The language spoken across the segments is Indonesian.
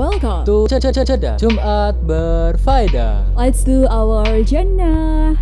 welcome to Ceda Jumat Berfaedah. Let's do our jannah.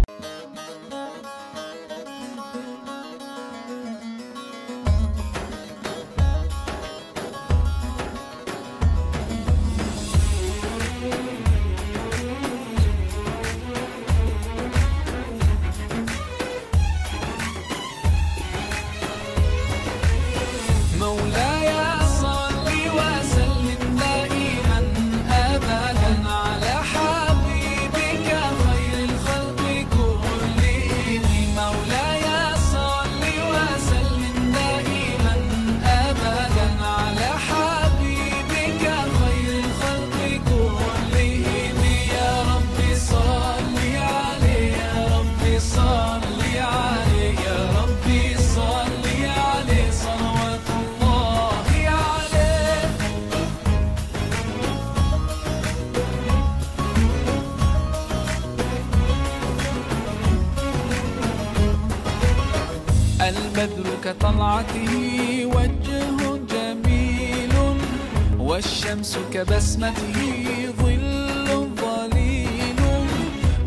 بسمته ظل ظليل.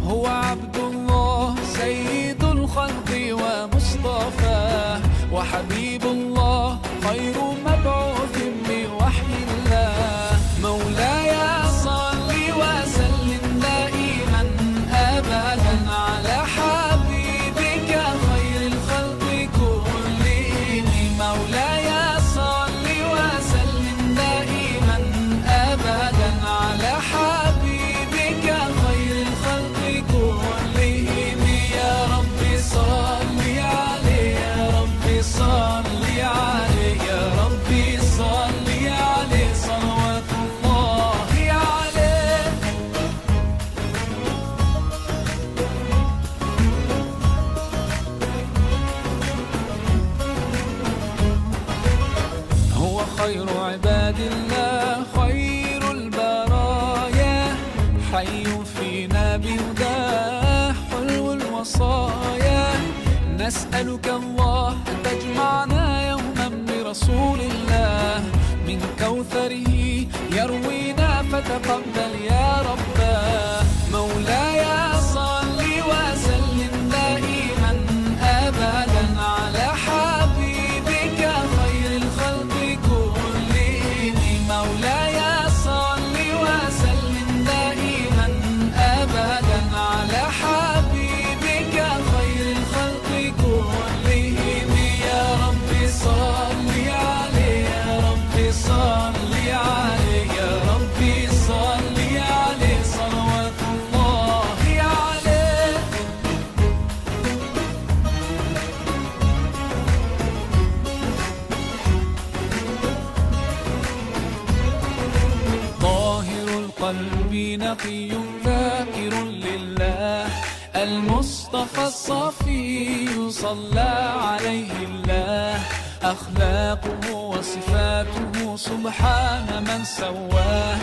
هو عبد الله سيد الخلق ومصطفى وحبيب خص الصفي يصلى عليه الله. أخلاقه وصفاته سبحان من سواه.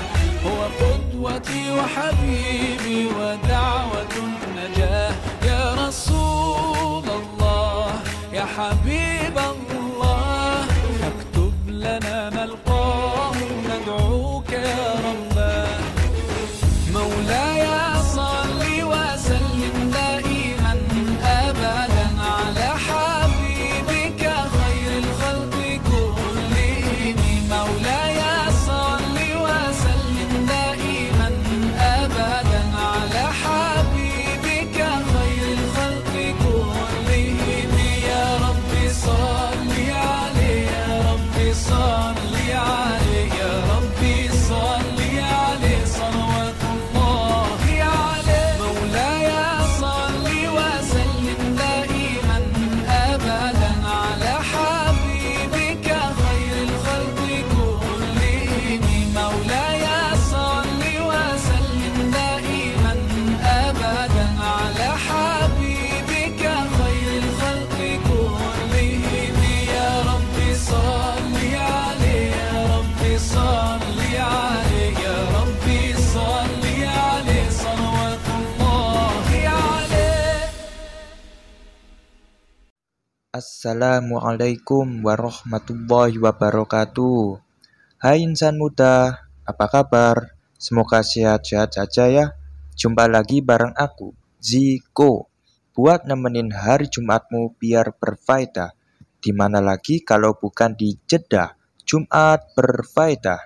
هو قدوتي وحبيبي ودعوة النجاة. يا رسول الله يا حبيبي Assalamualaikum warahmatullahi wabarakatuh. Hai insan muda, apa kabar? Semoga sehat-sehat saja ya. Jumpa lagi bareng aku, Ziko. Buat nemenin hari Jumatmu biar berfaedah. Di mana lagi kalau bukan di Jeddah, Jumat berfaedah.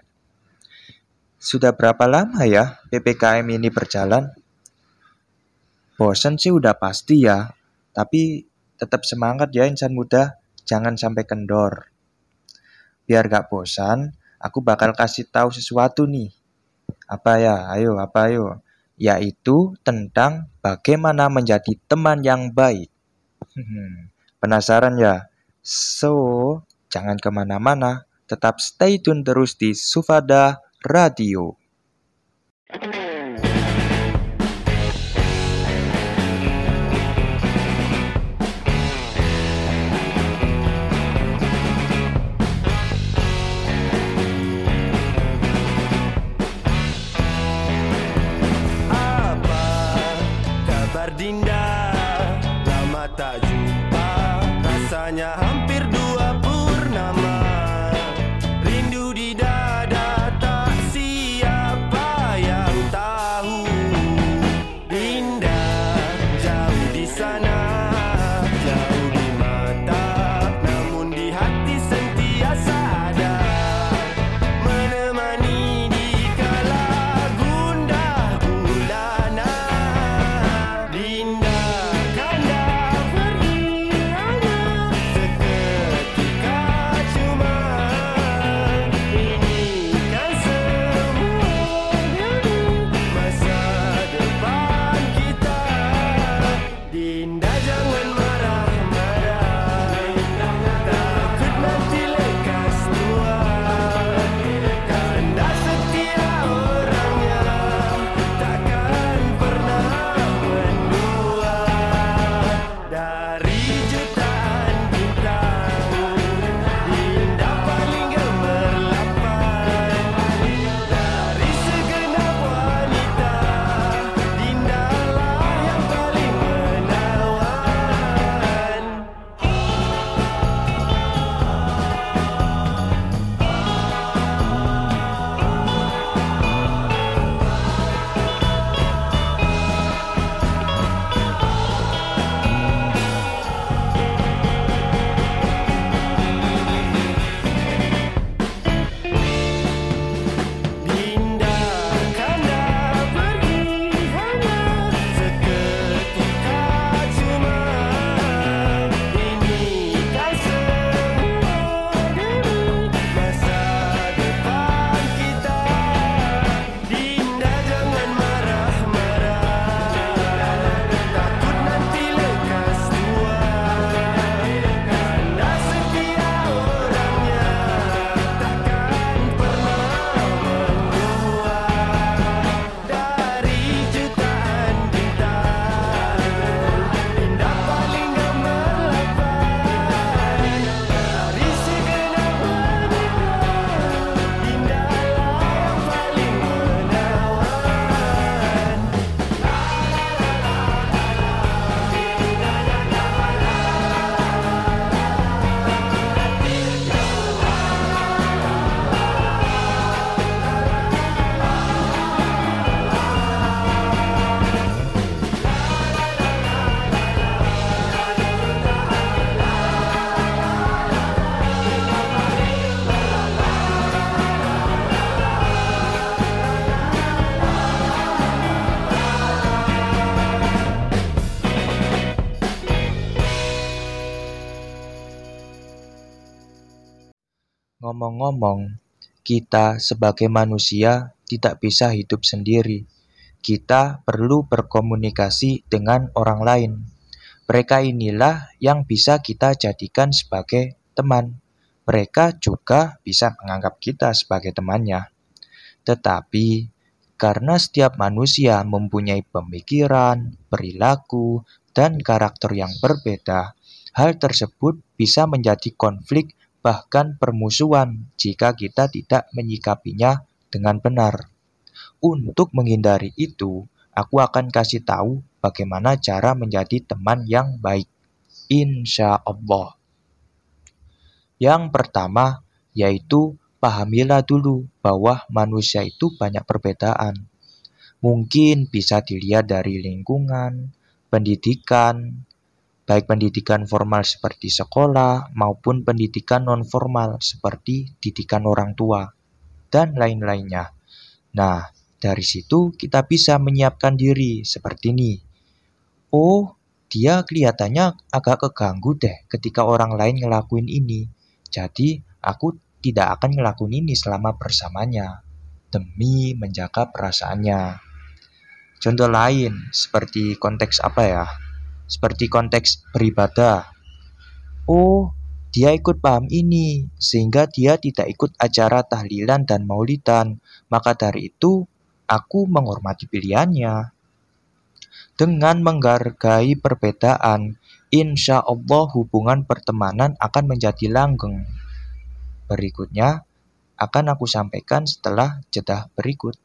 Sudah berapa lama ya PPKM ini berjalan? Bosan sih udah pasti ya, tapi tetap semangat ya insan muda, jangan sampai kendor. Biar gak bosan, aku bakal kasih tahu sesuatu nih. Apa ya? Ayo, apa ayo? Yaitu tentang bagaimana menjadi teman yang baik. Penasaran ya? So, jangan ke mana-mana, tetap stay tune terus di Sufada Radio. Ngomong-ngomong, kita sebagai manusia tidak bisa hidup sendiri. Kita perlu berkomunikasi dengan orang lain. Mereka inilah yang bisa kita jadikan sebagai teman. Mereka juga bisa menganggap kita sebagai temannya. Tetapi karena setiap manusia mempunyai pemikiran, perilaku, dan karakter yang berbeda, hal tersebut bisa menjadi konflik bahkan permusuhan jika kita tidak menyikapinya dengan benar. Untuk menghindari itu, aku akan kasih tahu bagaimana cara menjadi teman yang baik. Insya Allah. Yang pertama yaitu pahamilah dulu bahwa manusia itu banyak perbedaan. Mungkin bisa dilihat dari lingkungan, pendidikan, baik pendidikan formal seperti sekolah maupun pendidikan non formal seperti didikan orang tua, dan lain-lainnya. Nah, dari situ kita bisa menyiapkan diri seperti ini. Oh, dia kelihatannya agak keganggu deh ketika orang lain ngelakuin ini. Jadi, aku tidak akan ngelakuin ini selama bersamanya demi menjaga perasaannya. Contoh lain seperti konteks apa ya? seperti konteks beribadah. Oh, dia ikut paham ini, sehingga dia tidak ikut acara tahlilan dan maulidan. Maka dari itu, aku menghormati pilihannya. Dengan menghargai perbedaan, insya Allah hubungan pertemanan akan menjadi langgeng. Berikutnya akan aku sampaikan setelah jeda berikut.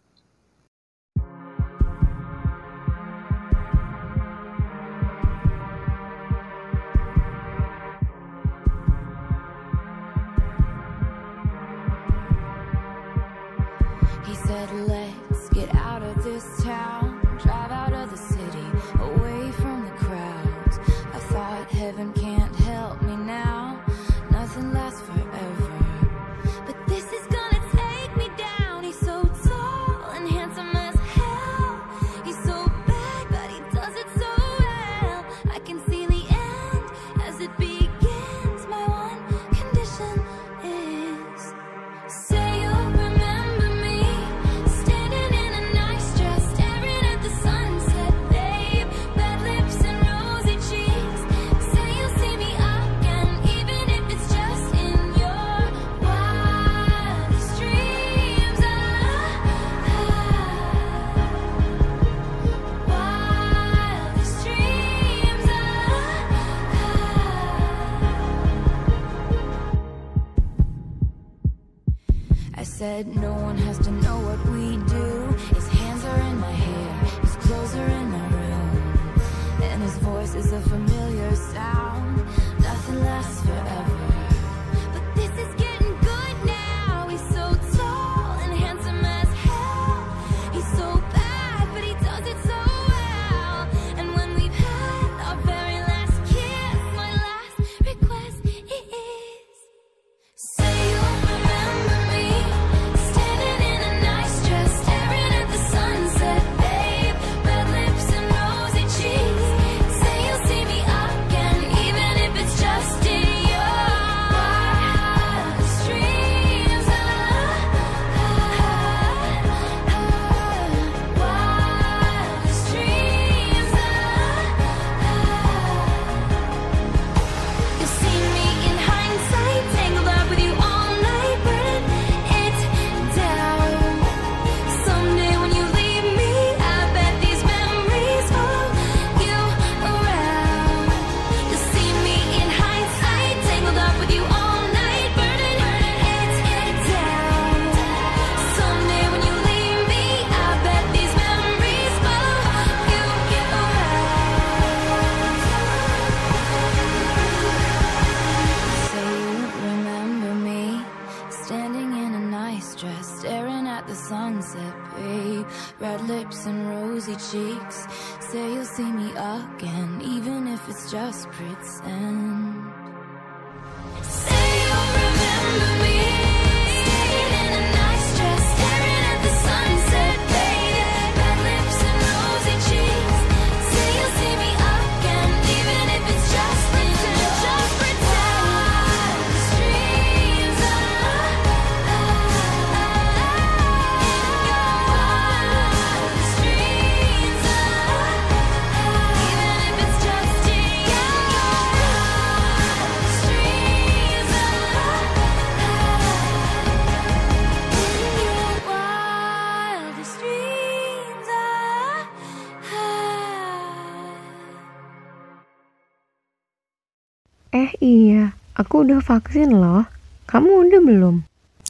aku udah vaksin loh. Kamu udah belum?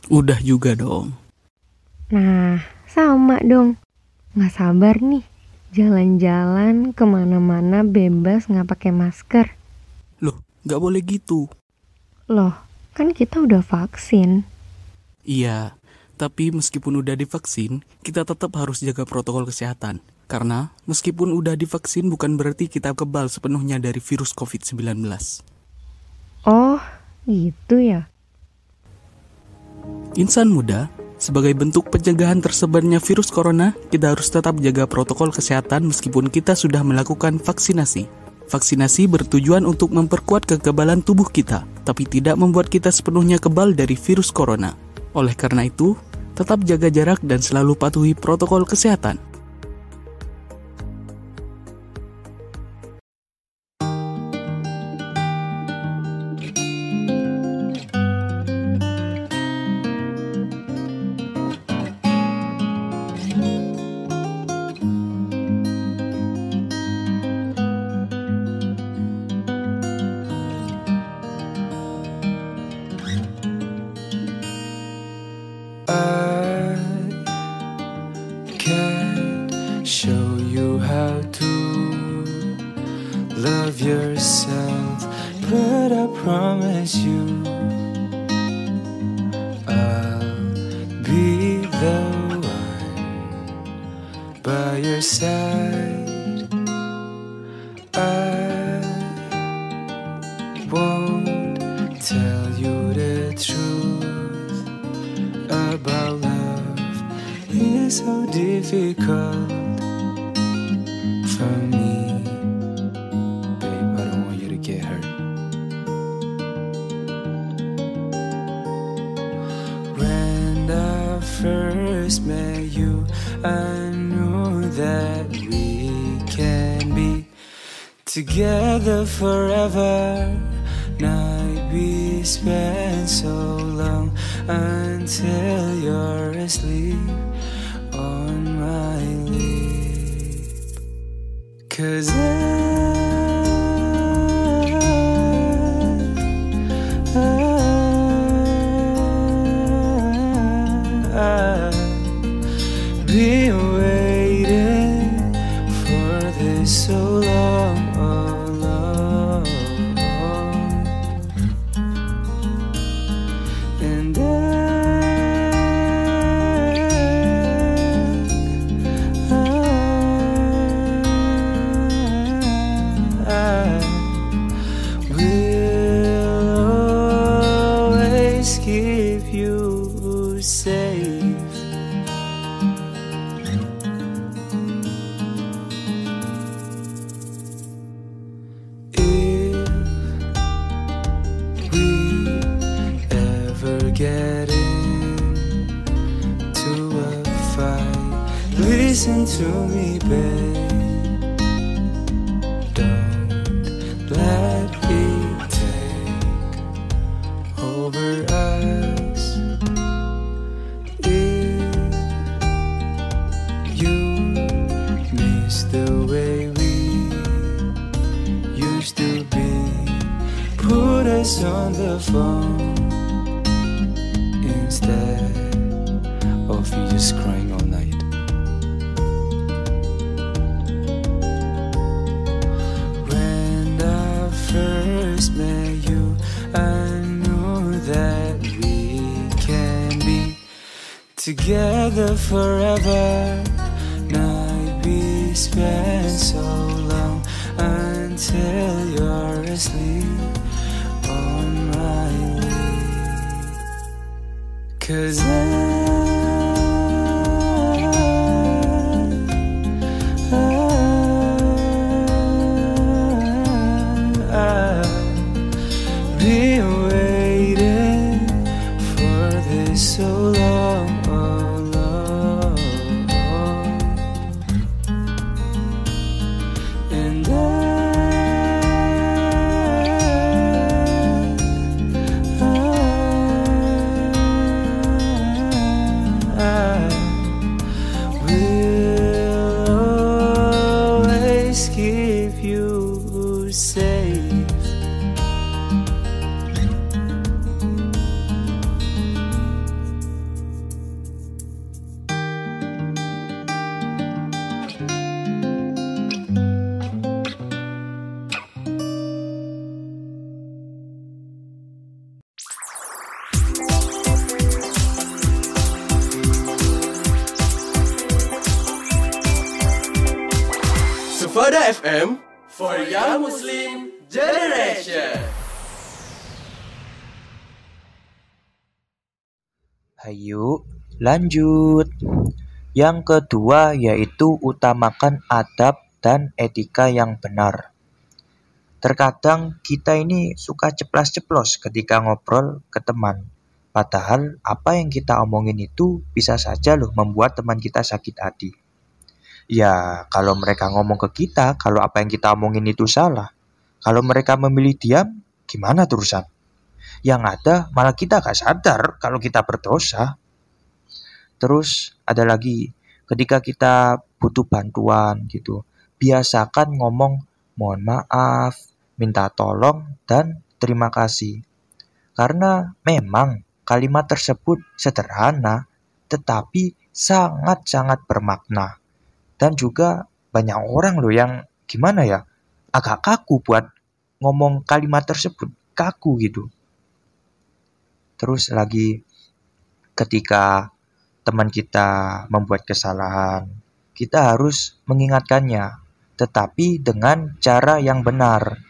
Udah juga dong. Nah, sama dong. Nggak sabar nih. Jalan-jalan ke mana-mana bebas nggak pakai masker. Loh, nggak boleh gitu. Loh, kan kita udah vaksin. Iya, tapi meskipun udah divaksin, kita tetap harus jaga protokol kesehatan. Karena meskipun udah divaksin bukan berarti kita kebal sepenuhnya dari virus COVID-19. Oh, gitu ya. Insan muda, sebagai bentuk pencegahan tersebarnya virus corona, kita harus tetap jaga protokol kesehatan meskipun kita sudah melakukan vaksinasi. Vaksinasi bertujuan untuk memperkuat kekebalan tubuh kita, tapi tidak membuat kita sepenuhnya kebal dari virus corona. Oleh karena itu, tetap jaga jarak dan selalu patuhi protokol kesehatan. First met you, I knew that we can be together forever. Night we spent so long until you're asleep on my lip. Cause I, listen to me, babe. So long, lanjut. Yang kedua yaitu utamakan adab dan etika yang benar. Terkadang kita ini suka ceplas-ceplos ketika ngobrol ke teman. Padahal apa yang kita omongin itu bisa saja loh membuat teman kita sakit hati. Ya, kalau mereka ngomong ke kita, kalau apa yang kita omongin itu salah. Kalau mereka memilih diam, gimana terusan? Yang ada malah kita gak sadar kalau kita berdosa. Terus ada lagi, ketika kita butuh bantuan gitu, biasakan ngomong mohon maaf, minta tolong, dan terima kasih. Karena memang kalimat tersebut sederhana, tetapi sangat-sangat bermakna. Dan juga banyak orang loh yang gimana ya, agak kaku buat ngomong kalimat tersebut, kaku gitu. Terus lagi ketika teman kita membuat kesalahan, kita harus mengingatkannya, tetapi dengan cara yang benar.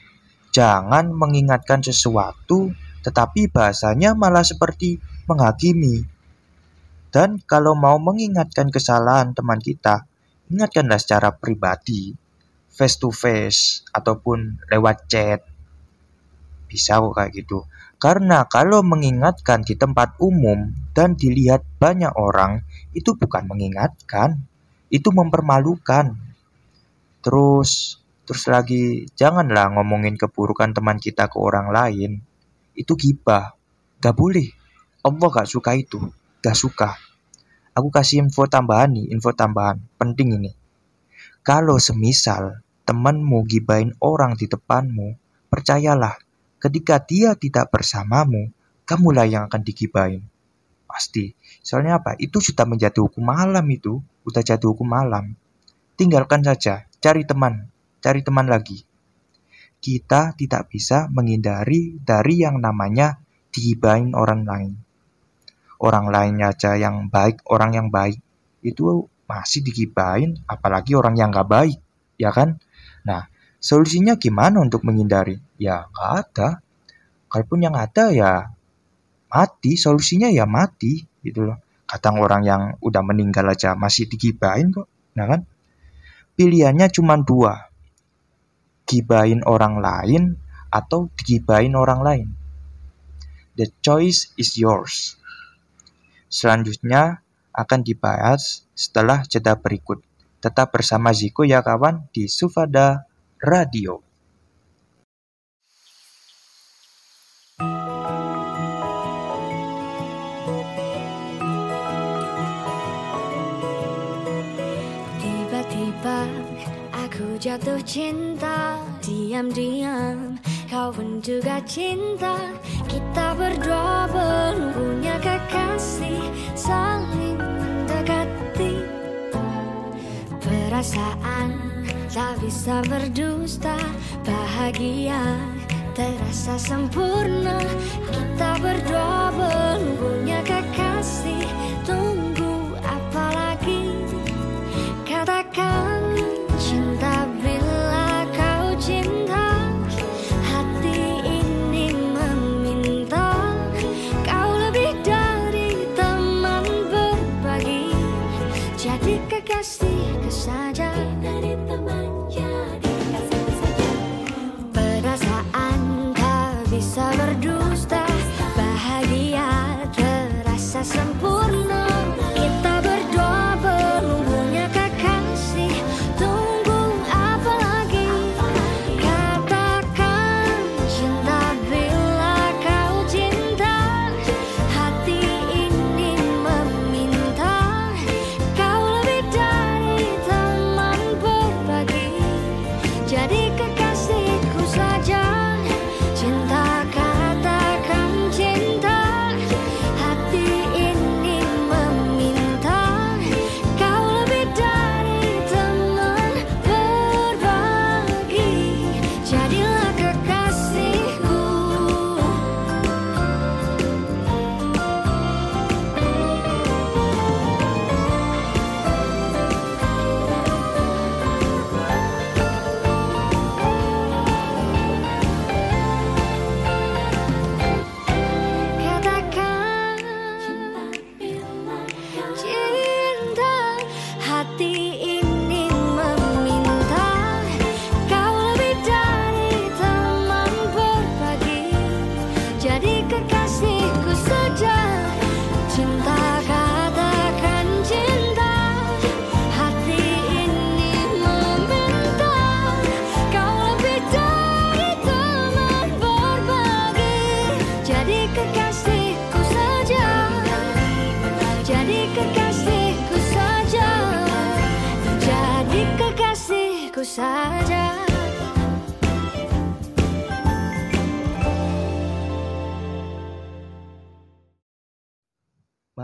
Jangan mengingatkan sesuatu, tetapi bahasanya malah seperti menghakimi. Dan kalau mau mengingatkan kesalahan teman kita, ingatkanlah secara pribadi, face to face, ataupun lewat chat. Bisa kok kayak gitu. Karena kalau mengingatkan di tempat umum dan dilihat banyak orang, itu bukan mengingatkan, itu mempermalukan. Terus, terus lagi, janganlah ngomongin keburukan teman kita ke orang lain. Itu gibah. Gak boleh. Allah gak suka itu. Gak suka. Aku kasih info tambahan nih, info tambahan. Penting ini. Kalau semisal temanmu gibain orang di depanmu, percayalah, ketika dia tidak bersamamu, kamulah yang akan digibain. Pasti. Soalnya apa? Itu sudah menjadi hukum malam itu. Udah jadi hukum malam. Tinggalkan saja. Cari teman. Cari teman lagi. Kita tidak bisa menghindari dari yang namanya digibain orang lain. Orang lainnya aja yang baik, orang yang baik. Itu masih digibain, apalagi orang yang gak baik. Ya kan? Nah, solusinya gimana untuk menghindari? Ya, nggak ada. Kalaupun yang ada ya mati, solusinya ya mati gitu loh. Kadang orang yang udah meninggal aja masih digibain kok, nah kan? Pilihannya cuma dua, gibain orang lain atau digibain orang lain. The choice is yours. Selanjutnya akan dibahas setelah jeda berikut. Tetap bersama Ziko ya kawan di Sufada Radio. Tiba-tiba aku jatuh cinta Diam-diam kau pun juga cinta Kita berdua belum punya kekasih Saling mendekati Perasaan tak bisa berdusta Bahagia terasa sempurna. Kita berdua belum punya kekasih. Tunggu apa lagi? Katakan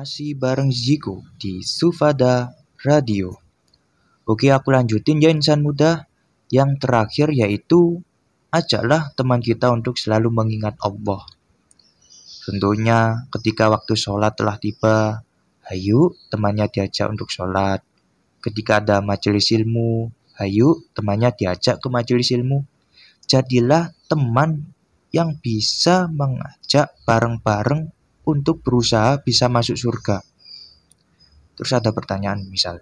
Masih bareng Ziko di Sufada Radio. Oke, aku lanjutin ya insan muda. Yang terakhir yaitu ajaklah teman kita untuk selalu mengingat Allah. Tentunya ketika waktu sholat telah tiba, ayo temannya diajak untuk sholat. Ketika ada majelis ilmu, ayo temannya diajak ke majelis ilmu. Jadilah teman yang bisa mengajak bareng-bareng untuk berusaha bisa masuk surga. Terus ada pertanyaan misal,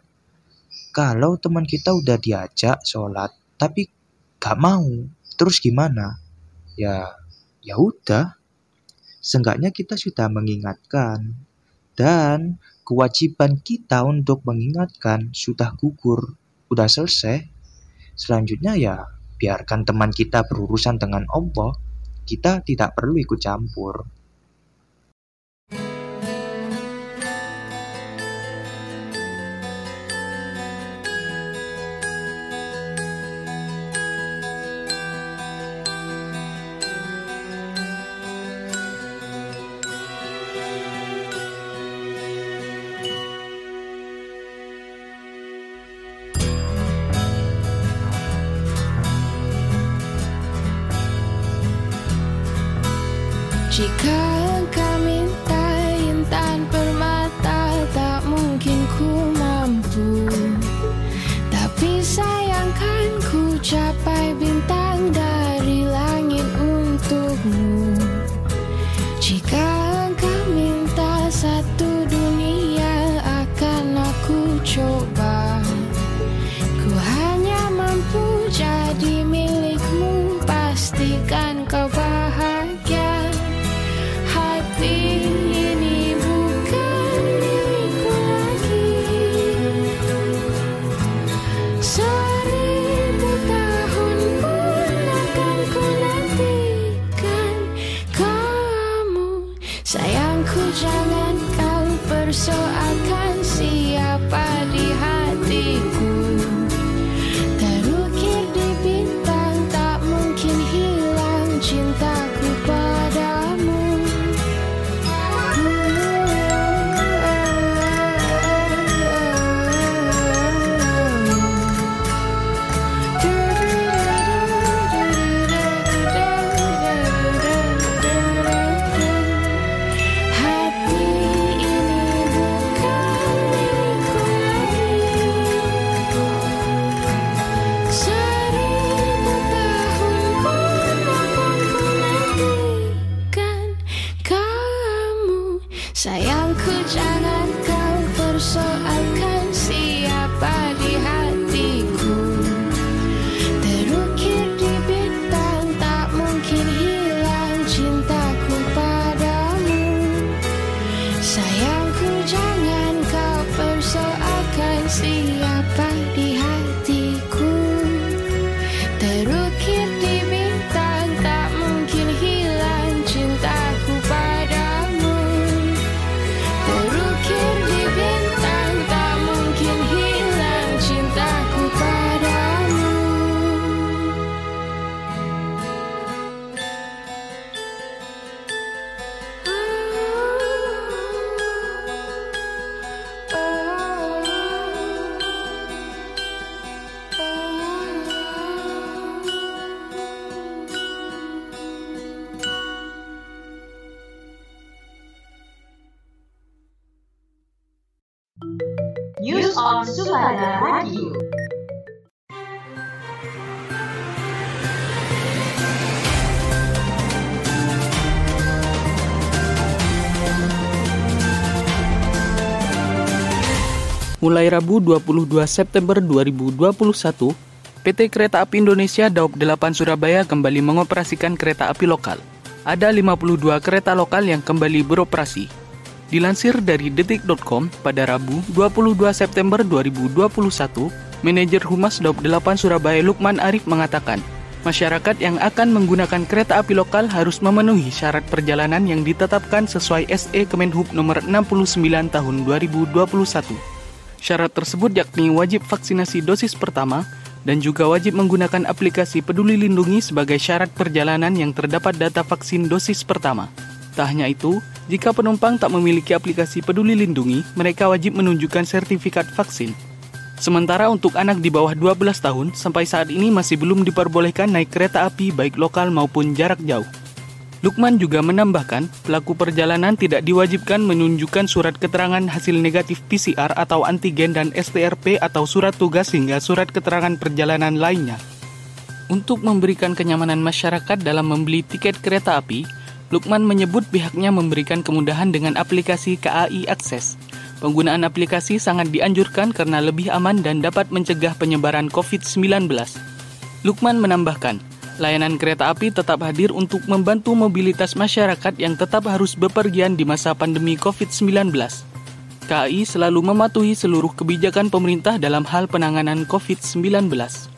kalau teman kita udah diajak sholat tapi gak mau, terus gimana? Ya, ya udah. Seenggaknya kita sudah mengingatkan dan kewajiban kita untuk mengingatkan sudah gugur, udah selesai. Selanjutnya ya biarkan teman kita berurusan dengan Allah. Kita tidak perlu ikut campur. Sayangku jangan kau persoalkan siapa di hatiku Mulai Rabu 22 September 2021, PT Kereta Api Indonesia Daob 8 Surabaya kembali mengoperasikan kereta api lokal. Ada 52 kereta lokal yang kembali beroperasi. Dilansir dari detik.com pada Rabu 22 September 2021, Manajer Humas Daob 8 Surabaya Lukman Arif mengatakan, masyarakat yang akan menggunakan kereta api lokal harus memenuhi syarat perjalanan yang ditetapkan sesuai SE Kemenhub nomor 69 tahun 2021. Syarat tersebut yakni wajib vaksinasi dosis pertama dan juga wajib menggunakan aplikasi Peduli Lindungi sebagai syarat perjalanan yang terdapat data vaksin dosis pertama. Tak hanya itu, Jika penumpang tak memiliki aplikasi Peduli Lindungi, mereka wajib menunjukkan sertifikat vaksin. Sementara untuk anak di bawah 12 tahun, sampai saat ini masih belum diperbolehkan naik kereta api baik lokal maupun jarak jauh. Lukman juga menambahkan, pelaku perjalanan tidak diwajibkan menunjukkan surat keterangan hasil negatif PCR atau antigen dan STRP atau surat tugas hingga surat keterangan perjalanan lainnya. Untuk memberikan kenyamanan masyarakat dalam membeli tiket kereta api, Lukman menyebut pihaknya memberikan kemudahan dengan aplikasi KAI Akses. Penggunaan aplikasi sangat dianjurkan karena lebih aman dan dapat mencegah penyebaran COVID-19. Lukman menambahkan, layanan kereta api tetap hadir untuk membantu mobilitas masyarakat yang tetap harus bepergian di masa pandemi COVID-19. KAI selalu mematuhi seluruh kebijakan pemerintah dalam hal penanganan COVID-19.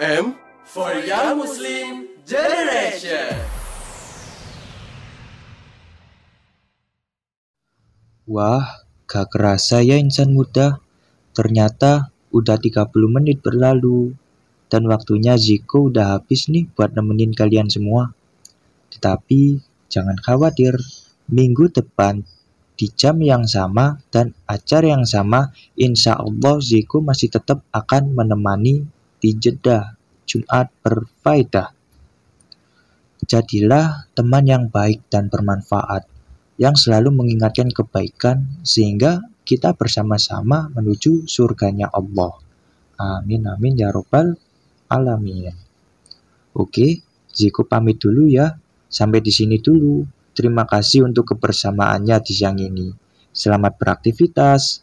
FM for Young Muslim Generation. Wah, gak kerasa ya insan muda. Ternyata udah 30 menit berlalu. Dan waktunya Ziko udah habis nih buat nemenin kalian semua. Tetapi jangan khawatir, minggu depan di jam yang sama dan acara yang sama, insya Allah Ziko masih tetap akan menemani di Jeddah, Jumat berfaedah. Jadilah teman yang baik dan bermanfaat, yang selalu mengingatkan kebaikan sehingga kita bersama-sama menuju surganya Allah. Amin amin ya robbal alamin. Oke, Ziko pamit dulu ya. Sampai di sini dulu. Terima kasih untuk kebersamaannya di siang ini. Selamat beraktivitas.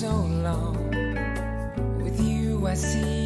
so long. With you, I see.